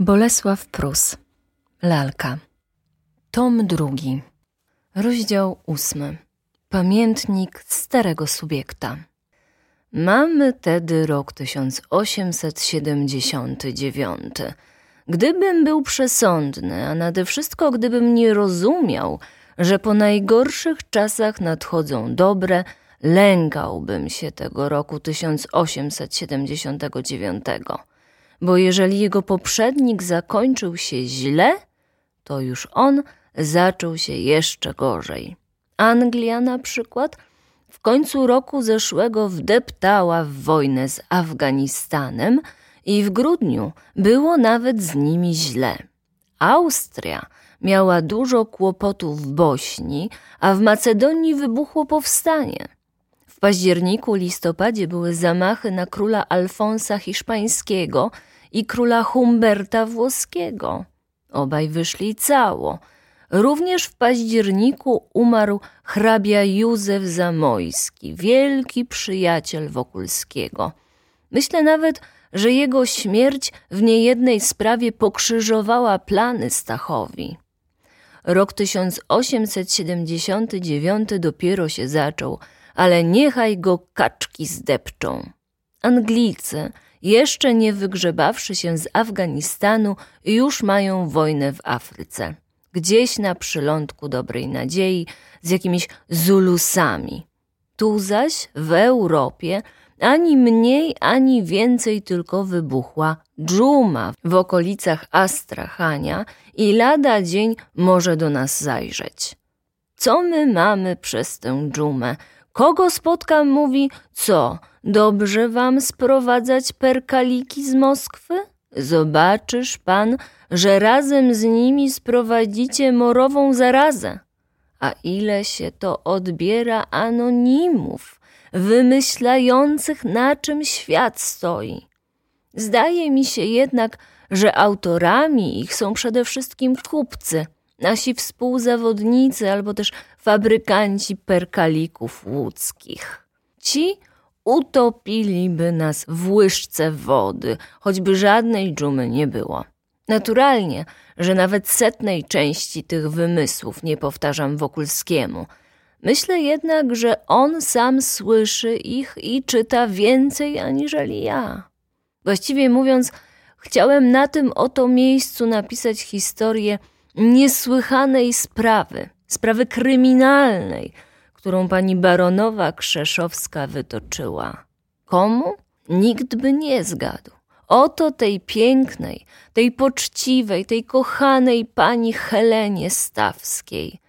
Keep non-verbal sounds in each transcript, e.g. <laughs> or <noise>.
Bolesław Prus. Lalka. Tom drugi. Rozdział ósmy. Pamiętnik starego subiekta Mamy tedy rok 1879. Gdybym był przesądny, a nade wszystko gdybym nie rozumiał, że po najgorszych czasach nadchodzą dobre, lękałbym się tego roku 1879 bo jeżeli jego poprzednik zakończył się źle, to już on zaczął się jeszcze gorzej. Anglia na przykład w końcu roku zeszłego wdeptała w wojnę z Afganistanem i w grudniu było nawet z nimi źle. Austria miała dużo kłopotów w Bośni, a w Macedonii wybuchło powstanie. W październiku, listopadzie były zamachy na króla Alfonsa Hiszpańskiego i króla Humberta Włoskiego. Obaj wyszli cało. Również w październiku umarł hrabia Józef Zamojski, wielki przyjaciel Wokulskiego. Myślę nawet, że jego śmierć w niejednej sprawie pokrzyżowała plany Stachowi. Rok 1879 dopiero się zaczął, ale niechaj go kaczki zdepczą. Anglicy, jeszcze nie wygrzebawszy się z Afganistanu, już mają wojnę w Afryce. Gdzieś na przylądku dobrej nadziei z jakimiś Zulusami. Tu zaś w Europie ani mniej, ani więcej tylko wybuchła dżuma w okolicach Astrachania i lada dzień może do nas zajrzeć. Co my mamy przez tę dżumę? Kogo spotkam, mówi, co, dobrze wam sprowadzać perkaliki z Moskwy? Zobaczysz pan, że razem z nimi sprowadzicie morową zarazę. A ile się to odbiera anonimów, wymyślających na czym świat stoi. Zdaje mi się jednak, że autorami ich są przede wszystkim kupcy, nasi współzawodnicy albo też fabrykanci perkalików łódzkich. Ci utopiliby nas w łyżce wody, choćby żadnej dżumy nie było. Naturalnie, że nawet setnej części tych wymysłów nie powtarzam Wokulskiemu. Myślę jednak, że on sam słyszy ich i czyta więcej aniżeli ja. Właściwie mówiąc, chciałem na tym oto miejscu napisać historię niesłychanej sprawy, sprawy kryminalnej, którą pani baronowa Krzeszowska wytoczyła. Komu? Nikt by nie zgadł. Oto tej pięknej, tej poczciwej, tej kochanej pani Helenie Stawskiej.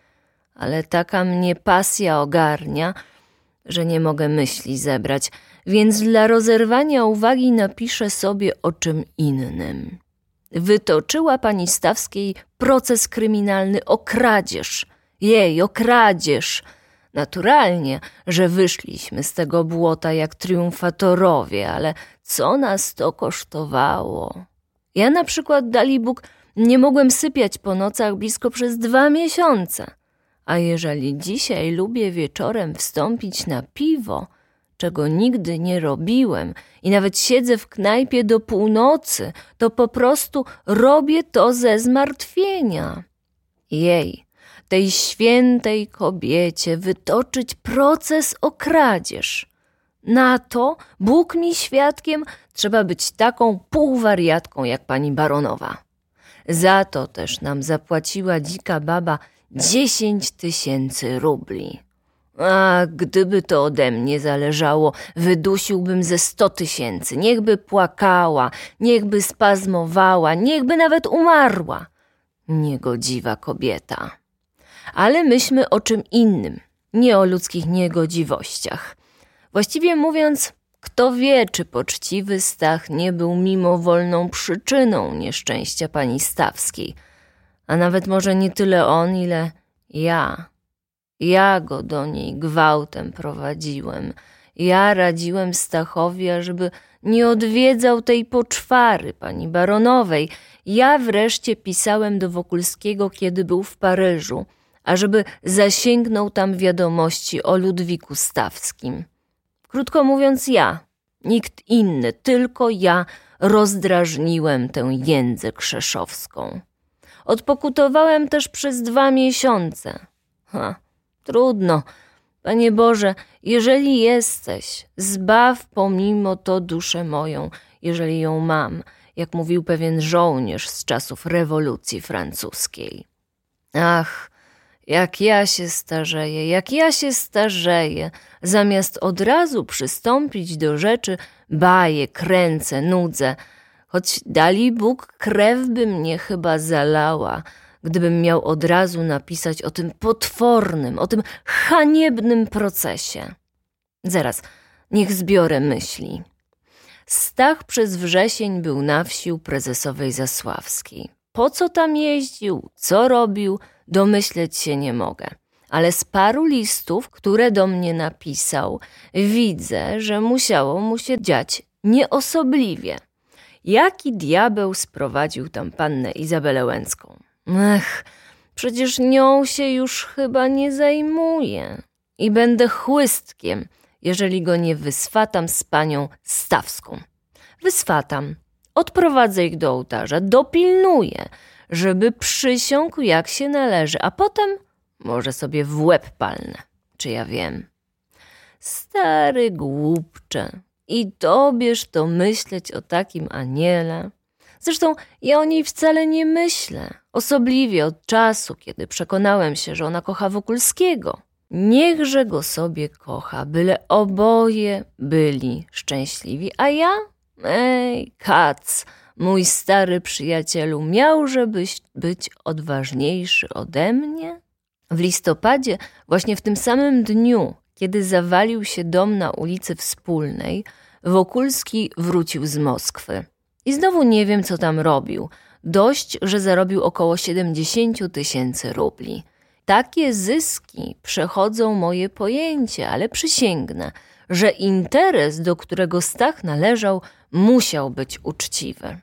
Ale taka mnie pasja ogarnia, że nie mogę myśli zebrać, więc dla rozerwania uwagi napiszę sobie o czym innym. Wytoczyła pani Stawskiej proces kryminalny o kradzież. Jej, o kradzież. Naturalnie, że wyszliśmy z tego błota jak triumfatorowie, ale co nas to kosztowało? Ja na przykład, Dalibóg, nie mogłem sypiać po nocach blisko przez dwa miesiące. A jeżeli dzisiaj lubię wieczorem wstąpić na piwo, czego nigdy nie robiłem i nawet siedzę w knajpie do północy, to po prostu robię to ze zmartwienia. Jej, tej świętej kobiecie wytoczyć proces o kradzież. Na to, Bóg mi świadkiem, trzeba być taką półwariatką jak pani baronowa. Za to też nam zapłaciła dzika baba dziesięć tysięcy rubli. A gdyby to ode mnie zależało, wydusiłbym ze sto tysięcy. Niechby płakała, niechby spazmowała, niechby nawet umarła. Niegodziwa kobieta. Ale myśmy o czym innym, nie o ludzkich niegodziwościach. Właściwie mówiąc, kto wie, czy poczciwy Stach nie był mimowolną przyczyną nieszczęścia pani Stawskiej, a nawet może nie tyle on, ile ja. Ja go do niej gwałtem prowadziłem. Ja radziłem Stachowi, ażeby nie odwiedzał tej poczwary pani baronowej. Ja wreszcie pisałem do Wokulskiego, kiedy był w Paryżu, ażeby zasięgnął tam wiadomości o Ludwiku Stawskim. Krótko mówiąc, ja, nikt inny, tylko ja rozdrażniłem tę jędzę krzeszowską. Odpokutowałem też przez dwa miesiące. Ha, trudno. Panie Boże, jeżeli jesteś, zbaw pomimo to duszę moją, jeżeli ją mam, jak mówił pewien żołnierz z czasów rewolucji francuskiej. Ach, jak ja się starzeję, jak ja się starzeję, zamiast od razu przystąpić do rzeczy, baję, kręcę, nudzę, choć dali Bóg, krew by mnie chyba zalała, gdybym miał od razu napisać o tym potwornym, o tym haniebnym procesie. Zaraz, niech zbiorę myśli. Stach przez wrzesień był na wsi u prezesowej Zasławskiej. Po co tam jeździł, co robił, domyśleć się nie mogę. Ale z paru listów, które do mnie napisał, widzę, że musiało mu się dziać nieosobliwie. Jaki diabeł sprowadził tam pannę Izabelę Łęcką? Ech, przecież nią się już chyba nie zajmuję. I będę chłystkiem, jeżeli go nie wyswatam z panią Stawską. Wyswatam, odprowadzę ich do ołtarza, dopilnuję, żeby przysiągł jak się należy, a potem może sobie w łeb palnę, czy ja wiem. Stary głupcze, i tobież to myśleć o takim aniele. Zresztą ja o niej wcale nie myślę, osobliwie od czasu, kiedy przekonałem się, że ona kocha Wokulskiego. Niechże go sobie kocha, byle oboje byli szczęśliwi, a ja? Ej, kac, mój stary przyjacielu, miałżebyś być odważniejszy ode mnie? W listopadzie, właśnie w tym samym dniu, kiedy zawalił się dom na ulicy Wspólnej, Wokulski wrócił z Moskwy. I znowu nie wiem, co tam robił. Dość, że zarobił około 70 tysięcy rubli. Takie zyski przechodzą moje pojęcie, ale przysięgnę, że interes, do którego Stach należał, musiał być uczciwy.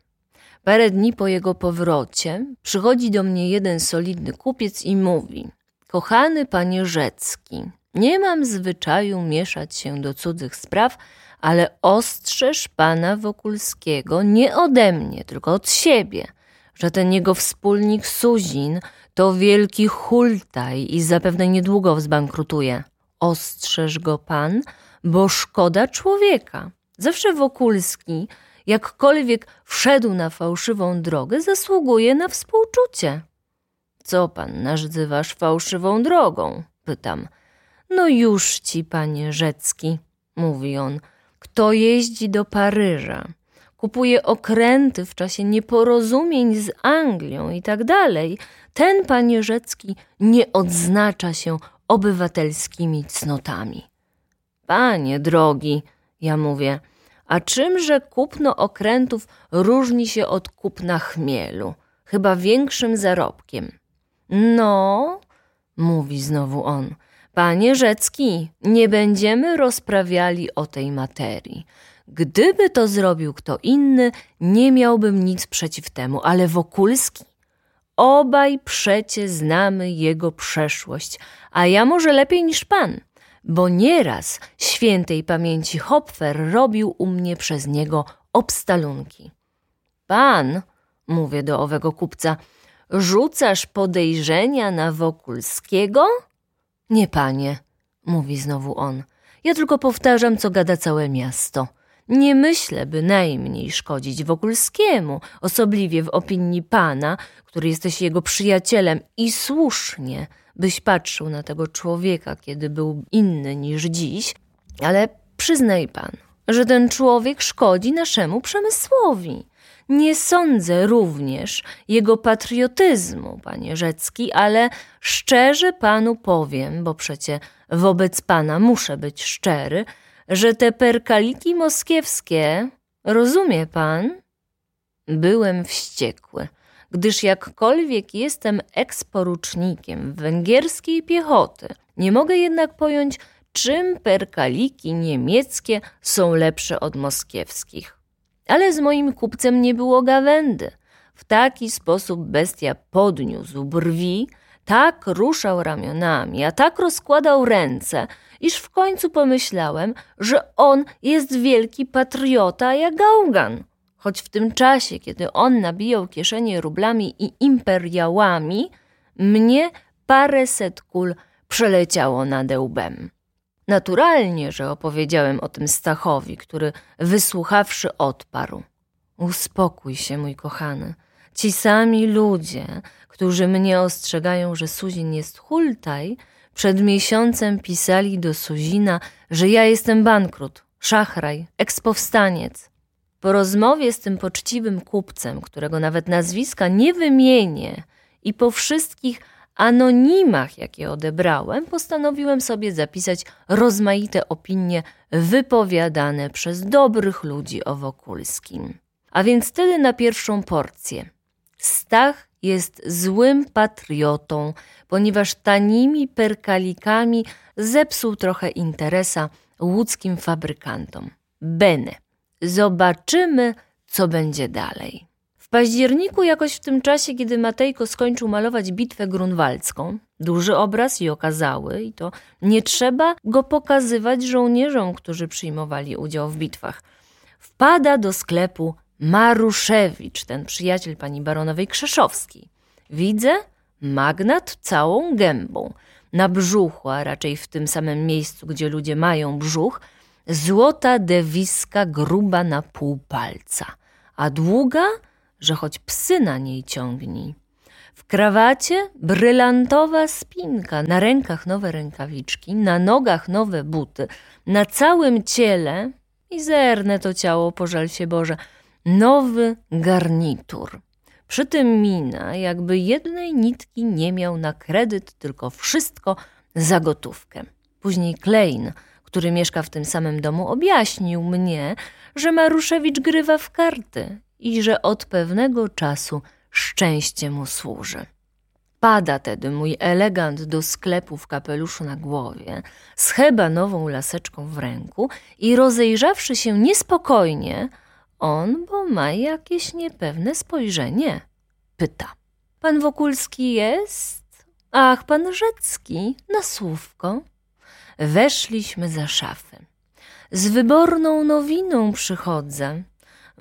Parę dni po jego powrocie przychodzi do mnie jeden solidny kupiec i mówi: Kochany panie Rzecki, nie mam zwyczaju mieszać się do cudzych spraw, ale ostrzeż pana Wokulskiego nie ode mnie, tylko od siebie, że ten jego wspólnik Suzin to wielki hultaj i zapewne niedługo zbankrutuje. Ostrzeż go pan, bo szkoda człowieka. Zawsze Wokulski, jakkolwiek wszedł na fałszywą drogę, zasługuje na współczucie. Co pan nazywasz fałszywą drogą? pytam. No już ci, panie Rzecki, mówi on, kto jeździ do Paryża, kupuje okręty w czasie nieporozumień z Anglią i tak dalej, ten, panie Rzecki, nie odznacza się obywatelskimi cnotami. Panie drogi, ja mówię, a czymże kupno okrętów różni się od kupna chmielu? Chyba większym zarobkiem. No, mówi znowu on, panie Rzecki, nie będziemy rozprawiali o tej materii. Gdyby to zrobił kto inny, nie miałbym nic przeciw temu, ale Wokulski Obaj przecie znamy jego przeszłość, a ja może lepiej niż pan, bo nieraz świętej pamięci Hopfer robił u mnie przez niego obstalunki. Pan, mówię do owego kupca, rzucasz podejrzenia na Wokulskiego? Nie, panie, mówi znowu on. Ja tylko powtarzam, co gada całe miasto. Nie myślę bynajmniej szkodzić Wokulskiemu, osobliwie w opinii pana, który jesteś jego przyjacielem i słusznie, byś patrzył na tego człowieka, kiedy był inny niż dziś, ale przyznaj pan, że ten człowiek szkodzi naszemu przemysłowi. Nie sądzę również jego patriotyzmu, panie Rzecki, ale szczerze panu powiem, bo przecie wobec pana muszę być szczery, że te perkaliki moskiewskie, rozumie pan? Byłem wściekły, gdyż jakkolwiek jestem eksporucznikiem węgierskiej piechoty, nie mogę jednak pojąć, czym perkaliki niemieckie są lepsze od moskiewskich. Ale z moim kupcem nie było gawędy. W taki sposób bestia podniósł brwi, tak ruszał ramionami, a tak rozkładał ręce, iż w końcu pomyślałem, że on jest wielki patriota jak gałgan. Choć w tym czasie, kiedy on nabijał kieszenie rublami i imperiałami, mnie paręset kul przeleciało nad łbem. Naturalnie, że opowiedziałem o tym Stachowi, który wysłuchawszy odparł. Uspokój się, mój kochany. Ci sami ludzie, którzy mnie ostrzegają, że Suzin jest hultaj, przed miesiącem pisali do Suzina, że ja jestem bankrut, szachraj, ekspowstaniec. Po rozmowie z tym poczciwym kupcem, którego nawet nazwiska nie wymienię, i po wszystkich anonimach, jakie odebrałem, postanowiłem sobie zapisać rozmaite opinie wypowiadane przez dobrych ludzi o Wokulskim. A więc wtedy na pierwszą porcję. Stach jest złym patriotą, ponieważ tanimi perkalikami zepsuł trochę interesa łódzkim fabrykantom. Bene. Zobaczymy, co będzie dalej październiku, jakoś w tym czasie, kiedy Matejko skończył malować bitwę grunwaldzką, duży obraz i okazały, i to nie trzeba go pokazywać żołnierzom, którzy przyjmowali udział w bitwach. Wpada do sklepu Maruszewicz, ten przyjaciel pani baronowej Krzeszowskiej. Widzę magnat całą gębą. Na brzuchu, a raczej w tym samym miejscu, gdzie ludzie mają brzuch, złota dewiska gruba na pół palca, a długa – że choć psy na niej ciągni. W krawacie brylantowa spinka, na rękach nowe rękawiczki, na nogach nowe buty, na całym ciele, mizerne to ciało, pożal się Boże, nowy garnitur. Przy tym mina, jakby jednej nitki nie miał na kredyt, tylko wszystko za gotówkę. Później Klein, który mieszka w tym samym domu, objaśnił mnie, że Maruszewicz grywa w karty i że od pewnego czasu szczęście mu służy. Pada tedy mój elegant do sklepu w kapeluszu na głowie, z hebanową laseczką w ręku i rozejrzawszy się niespokojnie, on, bo ma jakieś niepewne spojrzenie, pyta. Pan Wokulski jest? Ach, pan Rzecki, na słówko. Weszliśmy za szafę. Z wyborną nowiną przychodzę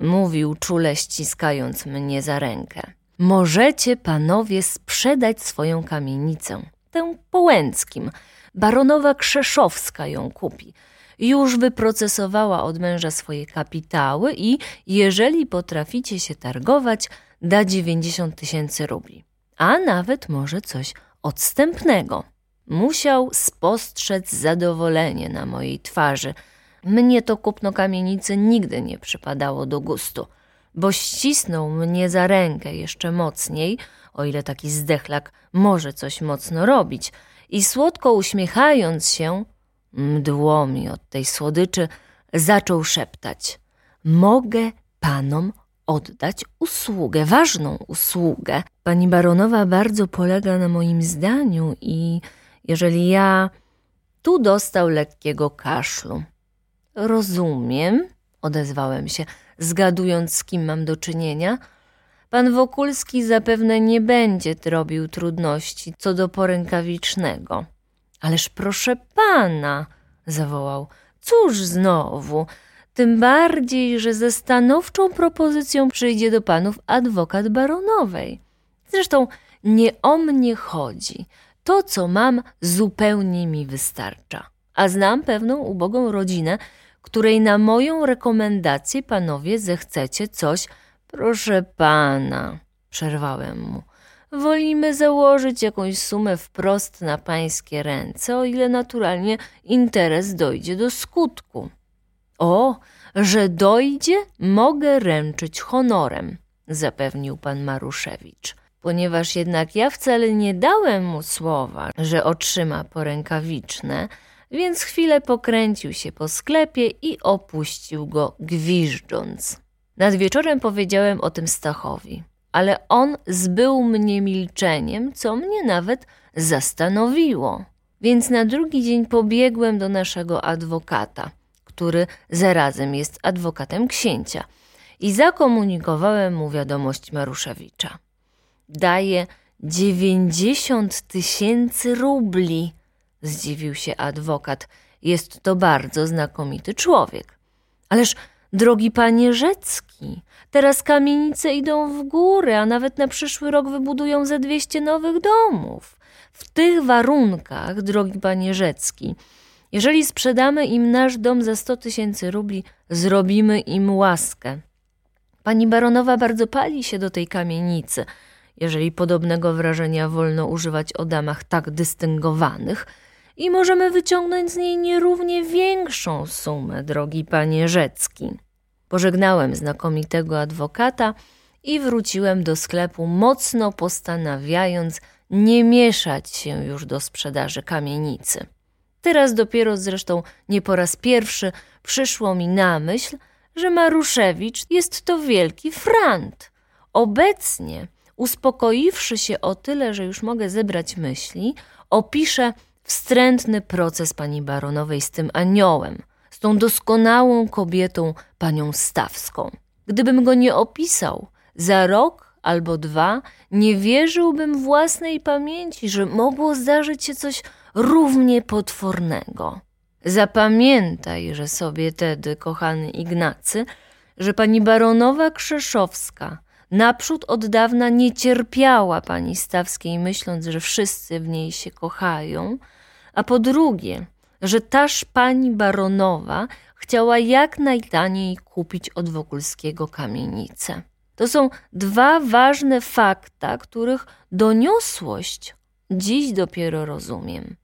mówił czule ściskając mnie za rękę. Możecie panowie sprzedać swoją kamienicę, tę po Łęckim. Baronowa Krzeszowska ją kupi. Już wyprocesowała od męża swoje kapitały i jeżeli potraficie się targować, da 90 tysięcy rubli. A nawet może coś odstępnego. Musiał spostrzec zadowolenie na mojej twarzy – mnie to kupno kamienicy nigdy nie przypadało do gustu, bo ścisnął mnie za rękę jeszcze mocniej, o ile taki zdechlak może coś mocno robić, i słodko uśmiechając się, mdło mi od tej słodyczy, zaczął szeptać: Mogę panom oddać usługę, ważną usługę. Pani baronowa bardzo polega na moim zdaniu i jeżeli ja tu dostał lekkiego kaszlu. Rozumiem, odezwałem się, zgadując, z kim mam do czynienia. Pan Wokulski zapewne nie będzie robił trudności co do porękawicznego. Ależ proszę pana, zawołał, cóż znowu? Tym bardziej, że ze stanowczą propozycją przyjdzie do panów adwokat baronowej. Zresztą nie o mnie chodzi. To, co mam, zupełnie mi wystarcza. A znam pewną ubogą rodzinę, której na moją rekomendację panowie zechcecie coś. Proszę pana, przerwałem mu. Wolimy założyć jakąś sumę wprost na pańskie ręce, o ile naturalnie interes dojdzie do skutku. O, że dojdzie, mogę ręczyć honorem, zapewnił pan Maruszewicz. Ponieważ jednak ja wcale nie dałem mu słowa, że otrzyma porękawiczne, więc chwilę pokręcił się po sklepie i opuścił go gwiżdżąc. Nad wieczorem powiedziałem o tym Stachowi, ale on zbył mnie milczeniem, co mnie nawet zastanowiło. Więc na drugi dzień pobiegłem do naszego adwokata, który zarazem jest adwokatem księcia, i zakomunikowałem mu wiadomość Maruszewicza. Daje dziewięćdziesiąt tysięcy rubli zdziwił się adwokat. Jest to bardzo znakomity człowiek. Ależ Drogi panie Rzecki, teraz kamienice idą w górę, a nawet na przyszły rok wybudują ze dwieście nowych domów. W tych warunkach, drogi panie Rzecki, jeżeli sprzedamy im nasz dom za sto tysięcy rubli, zrobimy im łaskę. Pani baronowa bardzo pali się do tej kamienicy. Jeżeli podobnego wrażenia wolno używać o damach tak dystyngowanych, i możemy wyciągnąć z niej nierównie większą sumę, drogi panie Rzecki. Pożegnałem znakomitego adwokata i wróciłem do sklepu, mocno postanawiając nie mieszać się już do sprzedaży kamienicy. Teraz dopiero zresztą nie po raz pierwszy przyszło mi na myśl, że Maruszewicz jest to wielki frant. Obecnie, uspokoiwszy się o tyle, że już mogę zebrać myśli, opiszę wstrętny proces pani baronowej z tym aniołem, z tą doskonałą kobietą, panią Stawską. Gdybym go nie opisał, za rok albo dwa nie wierzyłbym własnej pamięci, że mogło zdarzyć się coś równie potwornego. Zapamiętaj, że sobie tedy, kochany Ignacy, że pani baronowa Krzeszowska naprzód od dawna nie cierpiała pani Stawskiej, myśląc, że wszyscy w niej się kochają, a po drugie, że taż pani baronowa chciała jak najtaniej kupić od Wokulskiego kamienicę. To są dwa ważne fakta, których doniosłość dziś dopiero rozumiem.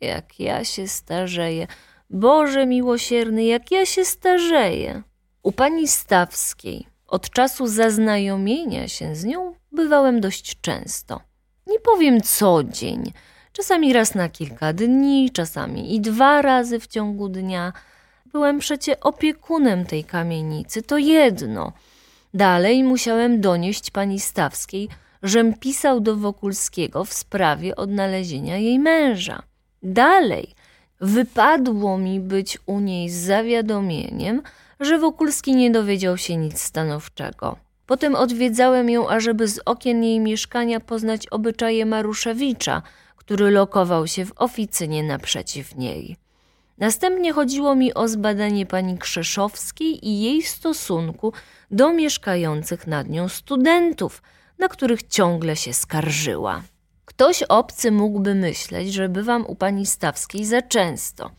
Jak ja się starzeję, Boże miłosierny, jak ja się starzeję. U pani Stawskiej od czasu zaznajomienia się z nią bywałem dość często. Nie powiem co dzień, czasami raz na kilka dni, czasami i dwa razy w ciągu dnia. Byłem przecie opiekunem tej kamienicy, to jedno. Dalej musiałem donieść pani Stawskiej, żem pisał do Wokulskiego w sprawie odnalezienia jej męża. Dalej wypadło mi być u niej z zawiadomieniem, że Wokulski nie dowiedział się nic stanowczego. Potem odwiedzałem ją, ażeby z okien jej mieszkania poznać obyczaje Maruszewicza, który lokował się w oficynie naprzeciw niej. Następnie chodziło mi o zbadanie pani Krzeszowskiej i jej stosunku do mieszkających nad nią studentów, na których ciągle się skarżyła. Ktoś obcy mógłby myśleć, że bywam u pani Stawskiej za często.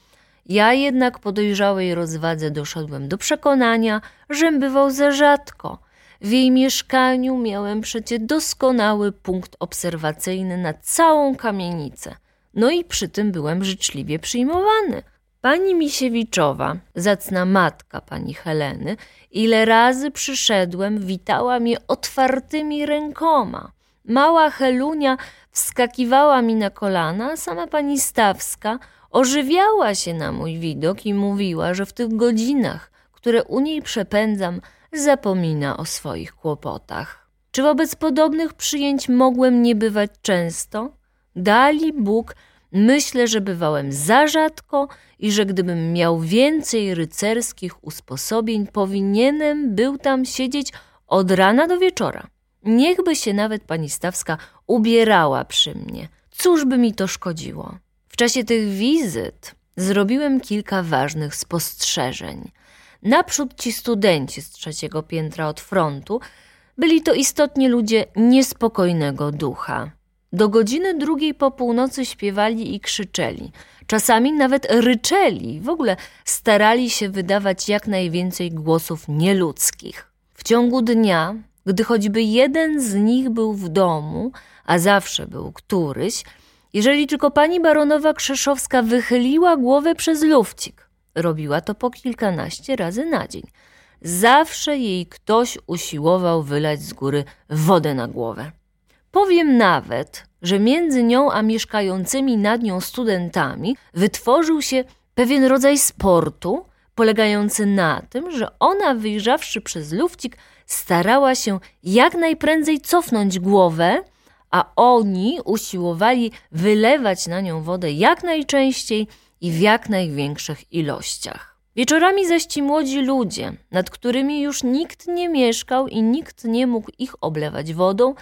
Ja jednak po dojrzałej rozwadze doszedłem do przekonania, żem bywał za rzadko – w jej mieszkaniu miałem przecie doskonały punkt obserwacyjny na całą kamienicę. No i przy tym byłem życzliwie przyjmowany. Pani Misiewiczowa, zacna matka pani Heleny, ile razy przyszedłem, witała mnie otwartymi rękoma. Mała Helunia wskakiwała mi na kolana, sama pani Stawska ożywiała się na mój widok i mówiła, że w tych godzinach, które u niej przepędzam, zapomina o swoich kłopotach. Czy wobec podobnych przyjęć mogłem nie bywać często? Dali Bóg, myślę, że bywałem za rzadko i że gdybym miał więcej rycerskich usposobień, powinienem był tam siedzieć od rana do wieczora. Niechby się nawet pani Stawska ubierała przy mnie. Cóż by mi to szkodziło? Czasie tych wizyt zrobiłem kilka ważnych spostrzeżeń. Naprzód ci studenci z trzeciego piętra od frontu byli to istotnie ludzie niespokojnego ducha. Do godziny drugiej po północy śpiewali i krzyczeli, czasami nawet ryczeli, w ogóle starali się wydawać jak najwięcej głosów nieludzkich. W ciągu dnia, gdy choćby jeden z nich był w domu, a zawsze był któryś, jeżeli tylko pani baronowa Krzeszowska wychyliła głowę przez lufcik, Robiła to po kilkanaście razy na dzień. Zawsze jej ktoś usiłował wylać z góry wodę na głowę. Powiem nawet, że między nią a mieszkającymi nad nią studentami wytworzył się pewien rodzaj sportu, polegający na tym, że ona, wyjrzawszy przez lufcik, starała się jak najprędzej cofnąć głowę, a oni usiłowali wylewać na nią wodę jak najczęściej i w jak największych ilościach. Wieczorami zaś ci młodzi ludzie, nad którymi już nikt nie mieszkał i nikt nie mógł ich oblewać wodą,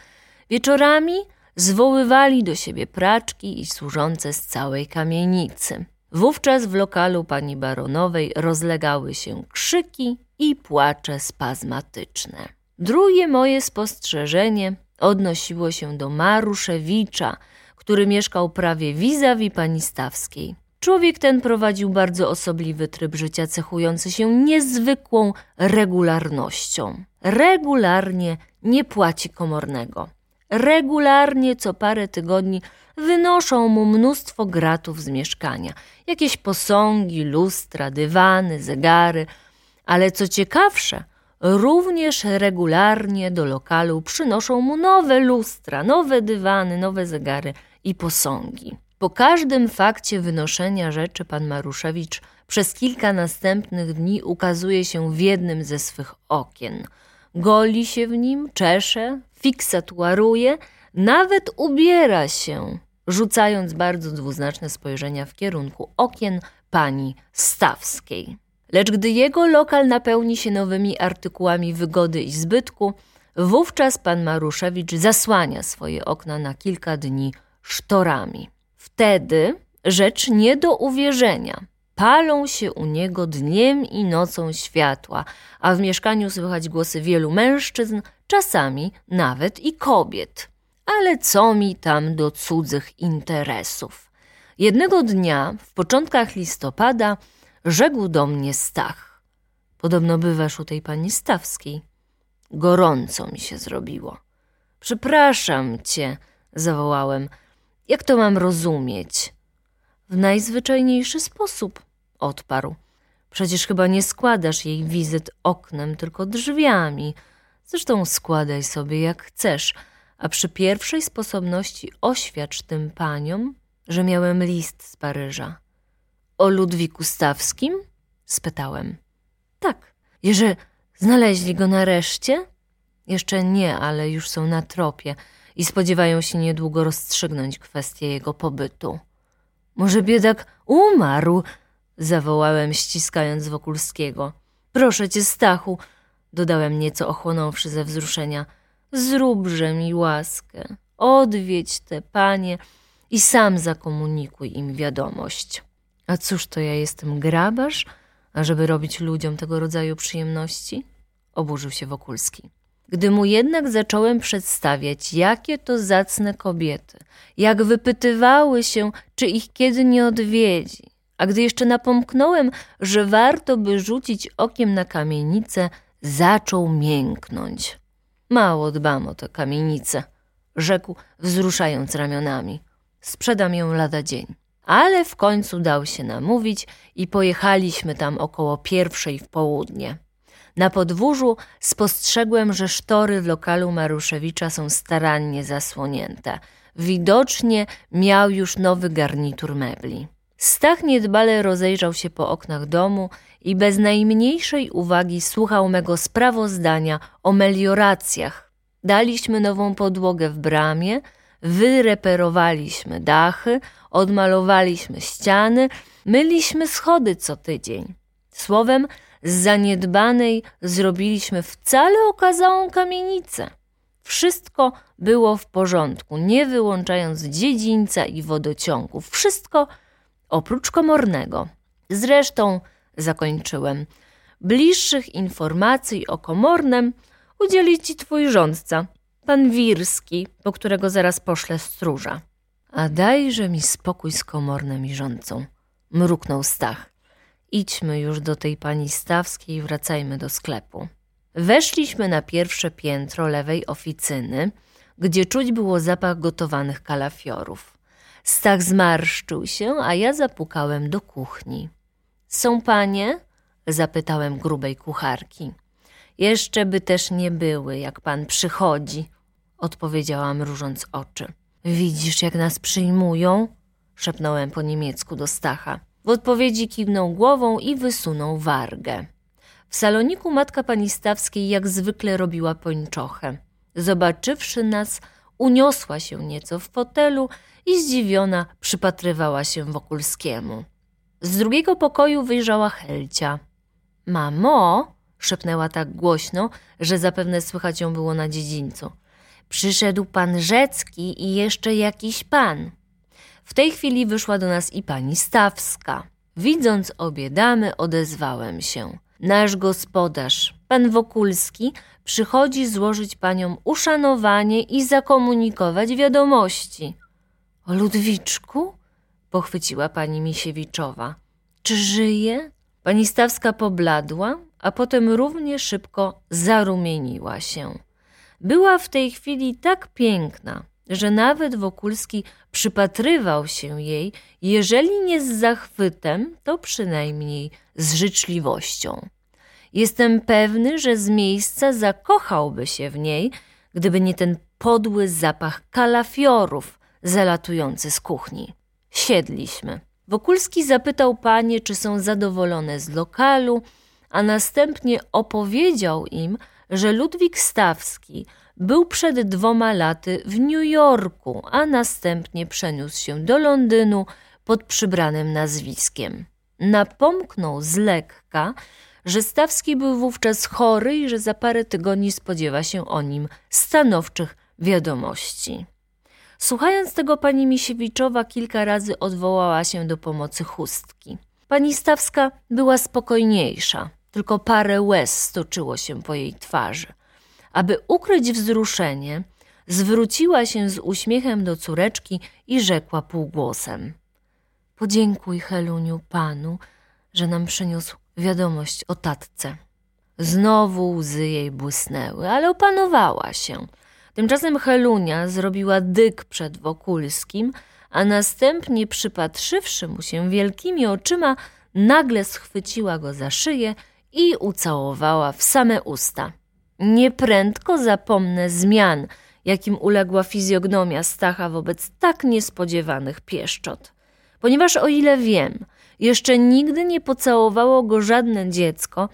wieczorami zwoływali do siebie praczki i służące z całej kamienicy. Wówczas w lokalu pani baronowej rozlegały się krzyki i płacze spazmatyczne. Drugie moje spostrzeżenie odnosiło się do Maruszewicza, który mieszkał prawie vis-a-vis pani Stawskiej. Człowiek ten prowadził bardzo osobliwy tryb życia, cechujący się niezwykłą regularnością. Regularnie nie płaci komornego. Regularnie co parę tygodni wynoszą mu mnóstwo gratów z mieszkania. Jakieś posągi, lustra, dywany, zegary. Ale co ciekawsze, również regularnie do lokalu przynoszą mu nowe lustra, nowe dywany, nowe zegary i posągi. Po każdym fakcie wynoszenia rzeczy pan Maruszewicz przez kilka następnych dni ukazuje się w jednym ze swych okien. Goli się w nim, czesze, fiksatuaruje, nawet ubiera się, rzucając bardzo dwuznaczne spojrzenia w kierunku okien pani Stawskiej. Lecz gdy jego lokal napełni się nowymi artykułami wygody i zbytku, wówczas pan Maruszewicz zasłania swoje okna na kilka dni sztorami. Wtedy rzecz nie do uwierzenia. Palą się u niego dniem i nocą światła, a w mieszkaniu słychać głosy wielu mężczyzn, czasami nawet i kobiet. Ale co mi tam do cudzych interesów? Jednego dnia, w początkach listopada, rzekł do mnie Stach. Podobno bywasz u tej pani Stawskiej. Gorąco mi się zrobiło. Przepraszam cię, zawołałem. Jak to mam rozumieć? W najzwyczajniejszy sposób, odparł. Przecież chyba nie składasz jej wizyt oknem, tylko drzwiami. Zresztą składaj sobie jak chcesz, a przy pierwszej sposobności oświadcz tym paniom, że miałem list z Paryża. O Ludwiku Stawskim? spytałem. Tak. Że znaleźli go nareszcie? Jeszcze nie, ale już są na tropie i spodziewają się niedługo rozstrzygnąć kwestię jego pobytu. Może biedak umarł? zawołałem, ściskając Wokulskiego. Proszę cię, Stachu, dodałem nieco ochłonąwszy ze wzruszenia. Zróbże mi łaskę, odwiedź te panie i sam zakomunikuj im wiadomość. A cóż to ja jestem grabarz, ażeby robić ludziom tego rodzaju przyjemności? Oburzył się Wokulski. Gdy mu jednak zacząłem przedstawiać, jakie to zacne kobiety, jak wypytywały się, czy ich kiedy nie odwiedzi, a gdy jeszcze napomknąłem, że warto by rzucić okiem na kamienicę, zaczął mięknąć. Mało dbam o tę kamienicę, rzekł, wzruszając ramionami. Sprzedam ją lada dzień. Ale w końcu dał się namówić i pojechaliśmy tam około pierwszej w południe. Na podwórzu spostrzegłem, że sztory w lokalu Maruszewicza są starannie zasłonięte. Widocznie miał już nowy garnitur mebli. Stach niedbale rozejrzał się po oknach domu i bez najmniejszej uwagi słuchał mego sprawozdania o melioracjach. Daliśmy nową podłogę w bramie, wyreperowaliśmy dachy, odmalowaliśmy ściany, myliśmy schody co tydzień. Słowem, z zaniedbanej zrobiliśmy wcale okazałą kamienicę. Wszystko było w porządku, nie wyłączając dziedzińca i wodociągów. Wszystko oprócz komornego. Zresztą, zakończyłem, bliższych informacji o komornem udzieli ci twój rządca, pan Wirski, po którego zaraz poszlę stróża. A dajże mi spokój z komornem i rządcą, mruknął Stach. Idźmy już do tej pani Stawskiej i wracajmy do sklepu. Weszliśmy na pierwsze piętro lewej oficyny, gdzie czuć było zapach gotowanych kalafiorów. Stach zmarszczył się, a ja zapukałem do kuchni. Są panie? zapytałem grubej kucharki. Jeszcze by też nie były, jak pan przychodzi, odpowiedziałam mrużąc oczy. Widzisz, jak nas przyjmują? szepnąłem po niemiecku do Stacha. W odpowiedzi kiwnął głową i wysunął wargę. W saloniku matka pani Stawskiej jak zwykle robiła pończochę. Zobaczywszy nas, uniosła się nieco w fotelu i zdziwiona przypatrywała się Wokulskiemu. Z drugiego pokoju wyjrzała Helcia. Mamo, szepnęła tak głośno, że zapewne słychać ją było na dziedzińcu. Przyszedł pan Rzecki i jeszcze jakiś pan. W tej chwili wyszła do nas i pani Stawska. Widząc obie damy, odezwałem się. Nasz gospodarz, pan Wokulski, przychodzi złożyć paniom uszanowanie i zakomunikować wiadomości. O Ludwiczku? pochwyciła pani Misiewiczowa. Czy żyje? Pani Stawska pobladła, a potem równie szybko zarumieniła się. Była w tej chwili tak piękna, że nawet Wokulski przypatrywał się jej, jeżeli nie z zachwytem, to przynajmniej z życzliwością. Jestem pewny, że z miejsca zakochałby się w niej, gdyby nie ten podły zapach kalafiorów zalatujący z kuchni. Siedliśmy. Wokulski zapytał panie, czy są zadowolone z lokalu, a następnie opowiedział im, że Ludwik Stawski był przed dwoma laty w New Yorku, a następnie przeniósł się do Londynu pod przybranym nazwiskiem. Napomknął z lekka, że Stawski był wówczas chory i że za parę tygodni spodziewa się o nim stanowczych wiadomości. Słuchając tego, pani Misiewiczowa kilka razy odwołała się do pomocy chustki. Pani Stawska była spokojniejsza, tylko parę łez stoczyło się po jej twarzy. Aby ukryć wzruszenie, zwróciła się z uśmiechem do córeczki i rzekła półgłosem: Podziękuj, Heluniu, panu, że nam przyniósł wiadomość o tatce. Znowu łzy jej błysnęły, ale opanowała się. Tymczasem Helunia zrobiła dyk przed Wokulskim, a następnie przypatrzywszy mu się wielkimi oczyma, nagle schwyciła go za szyję i ucałowała w same usta. Nieprędko zapomnę zmian, jakim uległa fizjognomia Stacha wobec tak niespodziewanych pieszczot. Ponieważ o ile wiem, jeszcze nigdy nie pocałowało go żadne dziecko,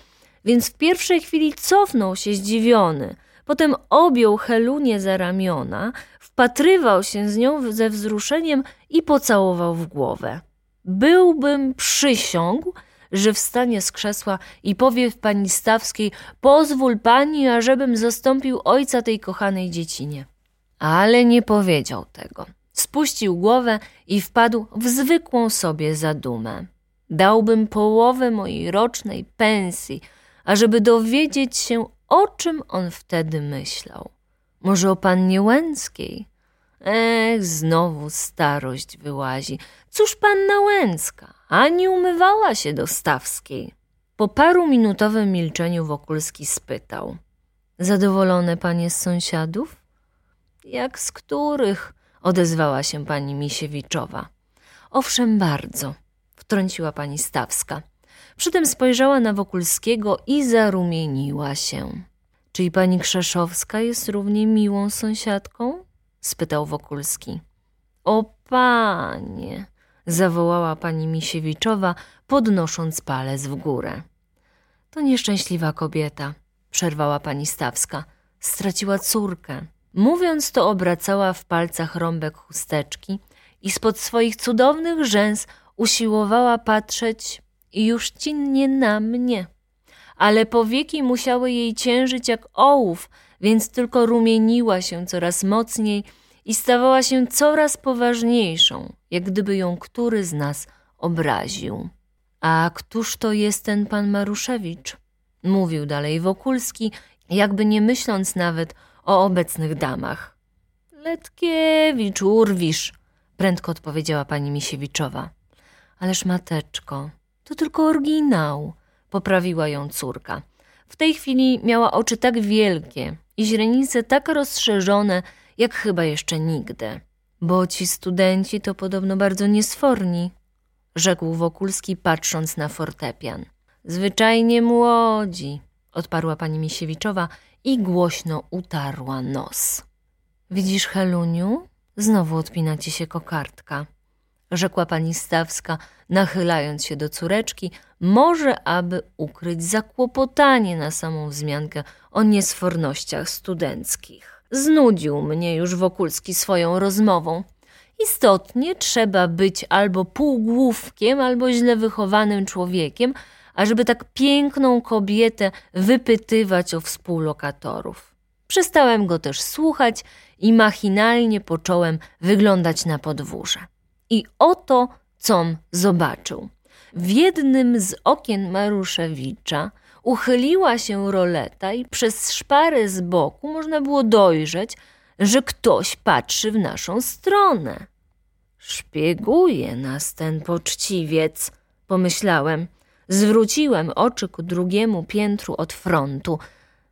więc w pierwszej chwili cofnął się zdziwiony, potem objął Helunię za ramiona, wpatrywał się z nią ze wzruszeniem i pocałował w głowę. Byłbym przysiągł, że wstanie z krzesła i powie w pani Stawskiej: Pozwól pani, ażebym zastąpił ojca tej kochanej dziecinie. Ale nie powiedział tego. Spuścił głowę i wpadł w zwykłą sobie zadumę. Dałbym połowę mojej rocznej pensji, ażeby dowiedzieć się, o czym on wtedy myślał. Może o pannie Łęckiej? Ech, znowu starość wyłazi. Cóż panna Łęcka? Ani umywała się do Stawskiej. Po paru minutowym milczeniu Wokulski spytał. Zadowolone panie z sąsiadów? Jak z których? Odezwała się pani Misiewiczowa. Owszem, bardzo, wtrąciła pani Stawska. Przytem spojrzała na Wokulskiego i zarumieniła się. Czy i pani Krzeszowska jest równie miłą sąsiadką? spytał Wokulski. O panie, zawołała pani Misiewiczowa, podnosząc palec w górę. To nieszczęśliwa kobieta, przerwała pani Stawska. Straciła córkę. Mówiąc to, obracała w palcach rąbek chusteczki i spod swoich cudownych rzęs usiłowała patrzeć już ci nie na mnie. Ale powieki musiały jej ciężyć jak ołów, więc tylko rumieniła się coraz mocniej i stawała się coraz poważniejszą, jak gdyby ją który z nas obraził. A któż to jest ten pan Maruszewicz? Mówił dalej Wokulski, jakby nie myśląc nawet o obecnych damach. Letkiewicz, urwisz, prędko odpowiedziała pani Misiewiczowa. Ależ mateczko, to tylko oryginał, poprawiła ją córka. W tej chwili miała oczy tak wielkie i źrenice tak rozszerzone, jak chyba jeszcze nigdy. Bo ci studenci to podobno bardzo niesforni, rzekł Wokulski, patrząc na fortepian. Zwyczajnie młodzi, odparła pani Misiewiczowa i głośno utarła nos. Widzisz, Heluniu? Znowu odpina ci się kokardka rzekła pani Stawska, nachylając się do córeczki, może aby ukryć zakłopotanie na samą wzmiankę o niesfornościach studenckich. Znudził mnie już Wokulski swoją rozmową. Istotnie trzeba być albo półgłówkiem, albo źle wychowanym człowiekiem, ażeby tak piękną kobietę wypytywać o współlokatorów. Przestałem go też słuchać i machinalnie począłem wyglądać na podwórze. I oto, com zobaczył. W jednym z okien Maruszewicza uchyliła się roleta i przez szparę z boku można było dojrzeć, że ktoś patrzy w naszą stronę. Szpieguje nas ten poczciwiec, pomyślałem. Zwróciłem oczy ku drugiemu piętru od frontu.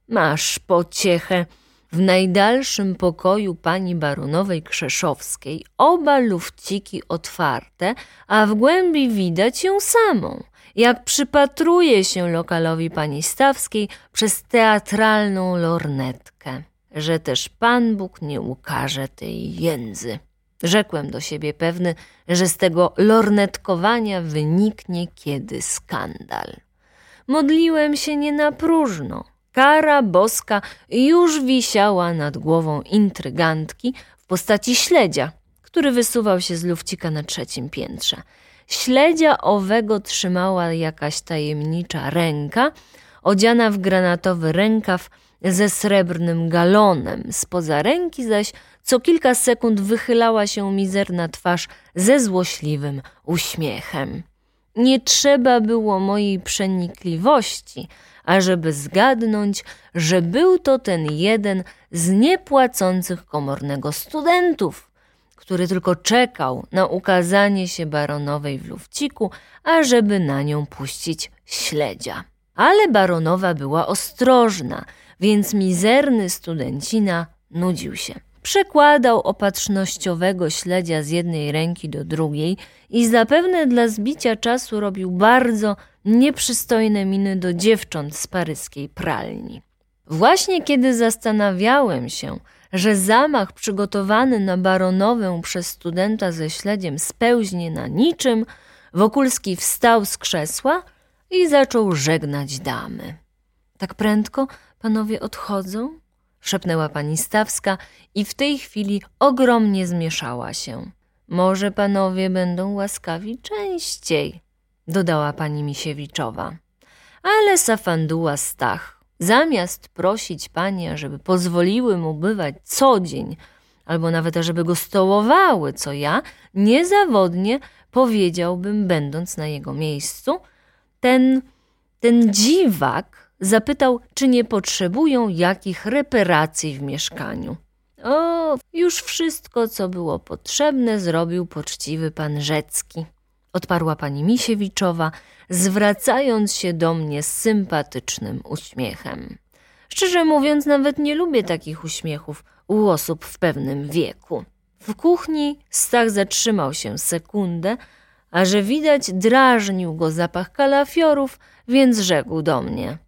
Masz pociechę. W najdalszym pokoju pani baronowej Krzeszowskiej oba lufciki otwarte, a w głębi widać ją samą, jak przypatruje się lokalowi pani Stawskiej przez teatralną lornetkę, że też Pan Bóg nie ukaże tej jędzy. Rzekłem do siebie pewny, że z tego lornetkowania wyniknie kiedy skandal. Modliłem się nie na próżno. Kara boska już wisiała nad głową intrygantki w postaci śledzia, który wysuwał się z lufcika na trzecim piętrze. Śledzia owego trzymała jakaś tajemnicza ręka, odziana w granatowy rękaw ze srebrnym galonem. Spoza ręki zaś co kilka sekund wychylała się mizerna twarz ze złośliwym uśmiechem. Nie trzeba było mojej przenikliwości, ażeby zgadnąć, że był to ten jeden z niepłacących komornego studentów, który tylko czekał na ukazanie się baronowej w lufciku, ażeby na nią puścić śledzia. Ale baronowa była ostrożna, więc mizerny studencina nudził się. Przekładał opatrznościowego śledzia z jednej ręki do drugiej i zapewne dla zbicia czasu robił bardzo nieprzystojne miny do dziewcząt z paryskiej pralni. Właśnie kiedy zastanawiałem się, że zamach przygotowany na baronowę przez studenta ze śledziem spełznie na niczym, Wokulski wstał z krzesła i zaczął żegnać damy. Tak prędko panowie odchodzą? szepnęła pani Stawska i w tej chwili ogromnie zmieszała się. Może panowie będą łaskawi częściej, dodała pani Misiewiczowa. Ale Safanduła Stach, zamiast prosić panie, żeby pozwoliły mu bywać co dzień, albo nawet żeby go stołowały, co ja, niezawodnie powiedziałbym, będąc na jego miejscu, ten, ten dziwak zapytał, czy nie potrzebują jakich reparacji w mieszkaniu. O, już wszystko, co było potrzebne, zrobił poczciwy pan Rzecki, odparła pani Misiewiczowa, zwracając się do mnie z sympatycznym uśmiechem. Szczerze mówiąc, nawet nie lubię takich uśmiechów u osób w pewnym wieku. W kuchni Stach zatrzymał się sekundę, a że widać drażnił go zapach kalafiorów, więc rzekł do mnie –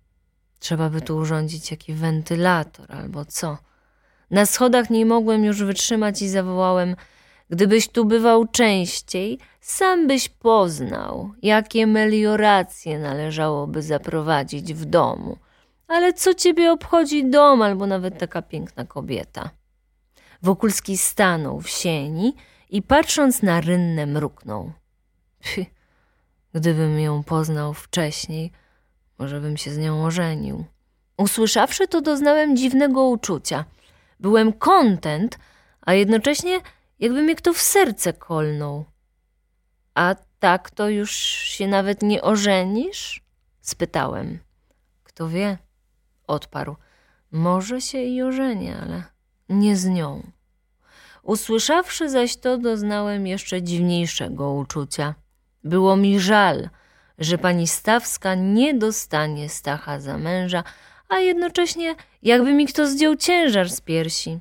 Trzeba by tu urządzić jakiś wentylator albo co. Na schodach nie mogłem już wytrzymać i zawołałem: Gdybyś tu bywał częściej, sam byś poznał, jakie melioracje należałoby zaprowadzić w domu. Ale co ciebie obchodzi dom albo nawet taka piękna kobieta? Wokulski stanął w sieni i patrząc na rynnę mruknął. Phy, gdybym ją poznał wcześniej, może bym się z nią ożenił. Usłyszawszy to, doznałem dziwnego uczucia. Byłem kontent, a jednocześnie jakby mnie kto w serce kolnął. A tak to już się nawet nie ożenisz? spytałem. Kto wie, odparł. Może się i ożenię, ale nie z nią. Usłyszawszy zaś to, doznałem jeszcze dziwniejszego uczucia. Było mi żal, że pani Stawska nie dostanie Stacha za męża, a jednocześnie jakby mi kto zdjął ciężar z piersi.